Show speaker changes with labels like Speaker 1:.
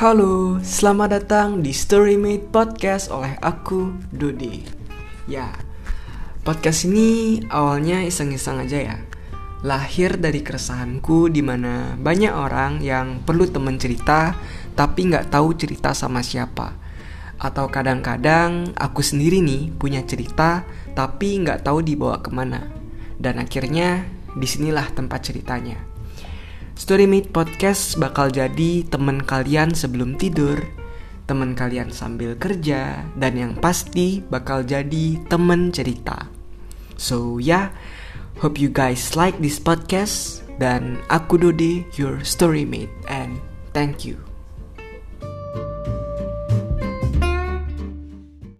Speaker 1: Halo, selamat datang di Storymate Podcast oleh aku, Dodi. Ya, podcast ini awalnya iseng-iseng aja ya. Lahir dari keresahanku di mana banyak orang yang perlu temen cerita tapi nggak tahu cerita sama siapa. Atau kadang-kadang aku sendiri nih punya cerita tapi nggak tahu dibawa ke mana. Dan akhirnya di sinilah tempat ceritanya. Storymate Podcast bakal jadi temen kalian sebelum tidur, temen kalian sambil kerja, dan yang pasti bakal jadi temen cerita. So yeah, hope you guys like this podcast, dan aku Dode, your storymate, and thank you.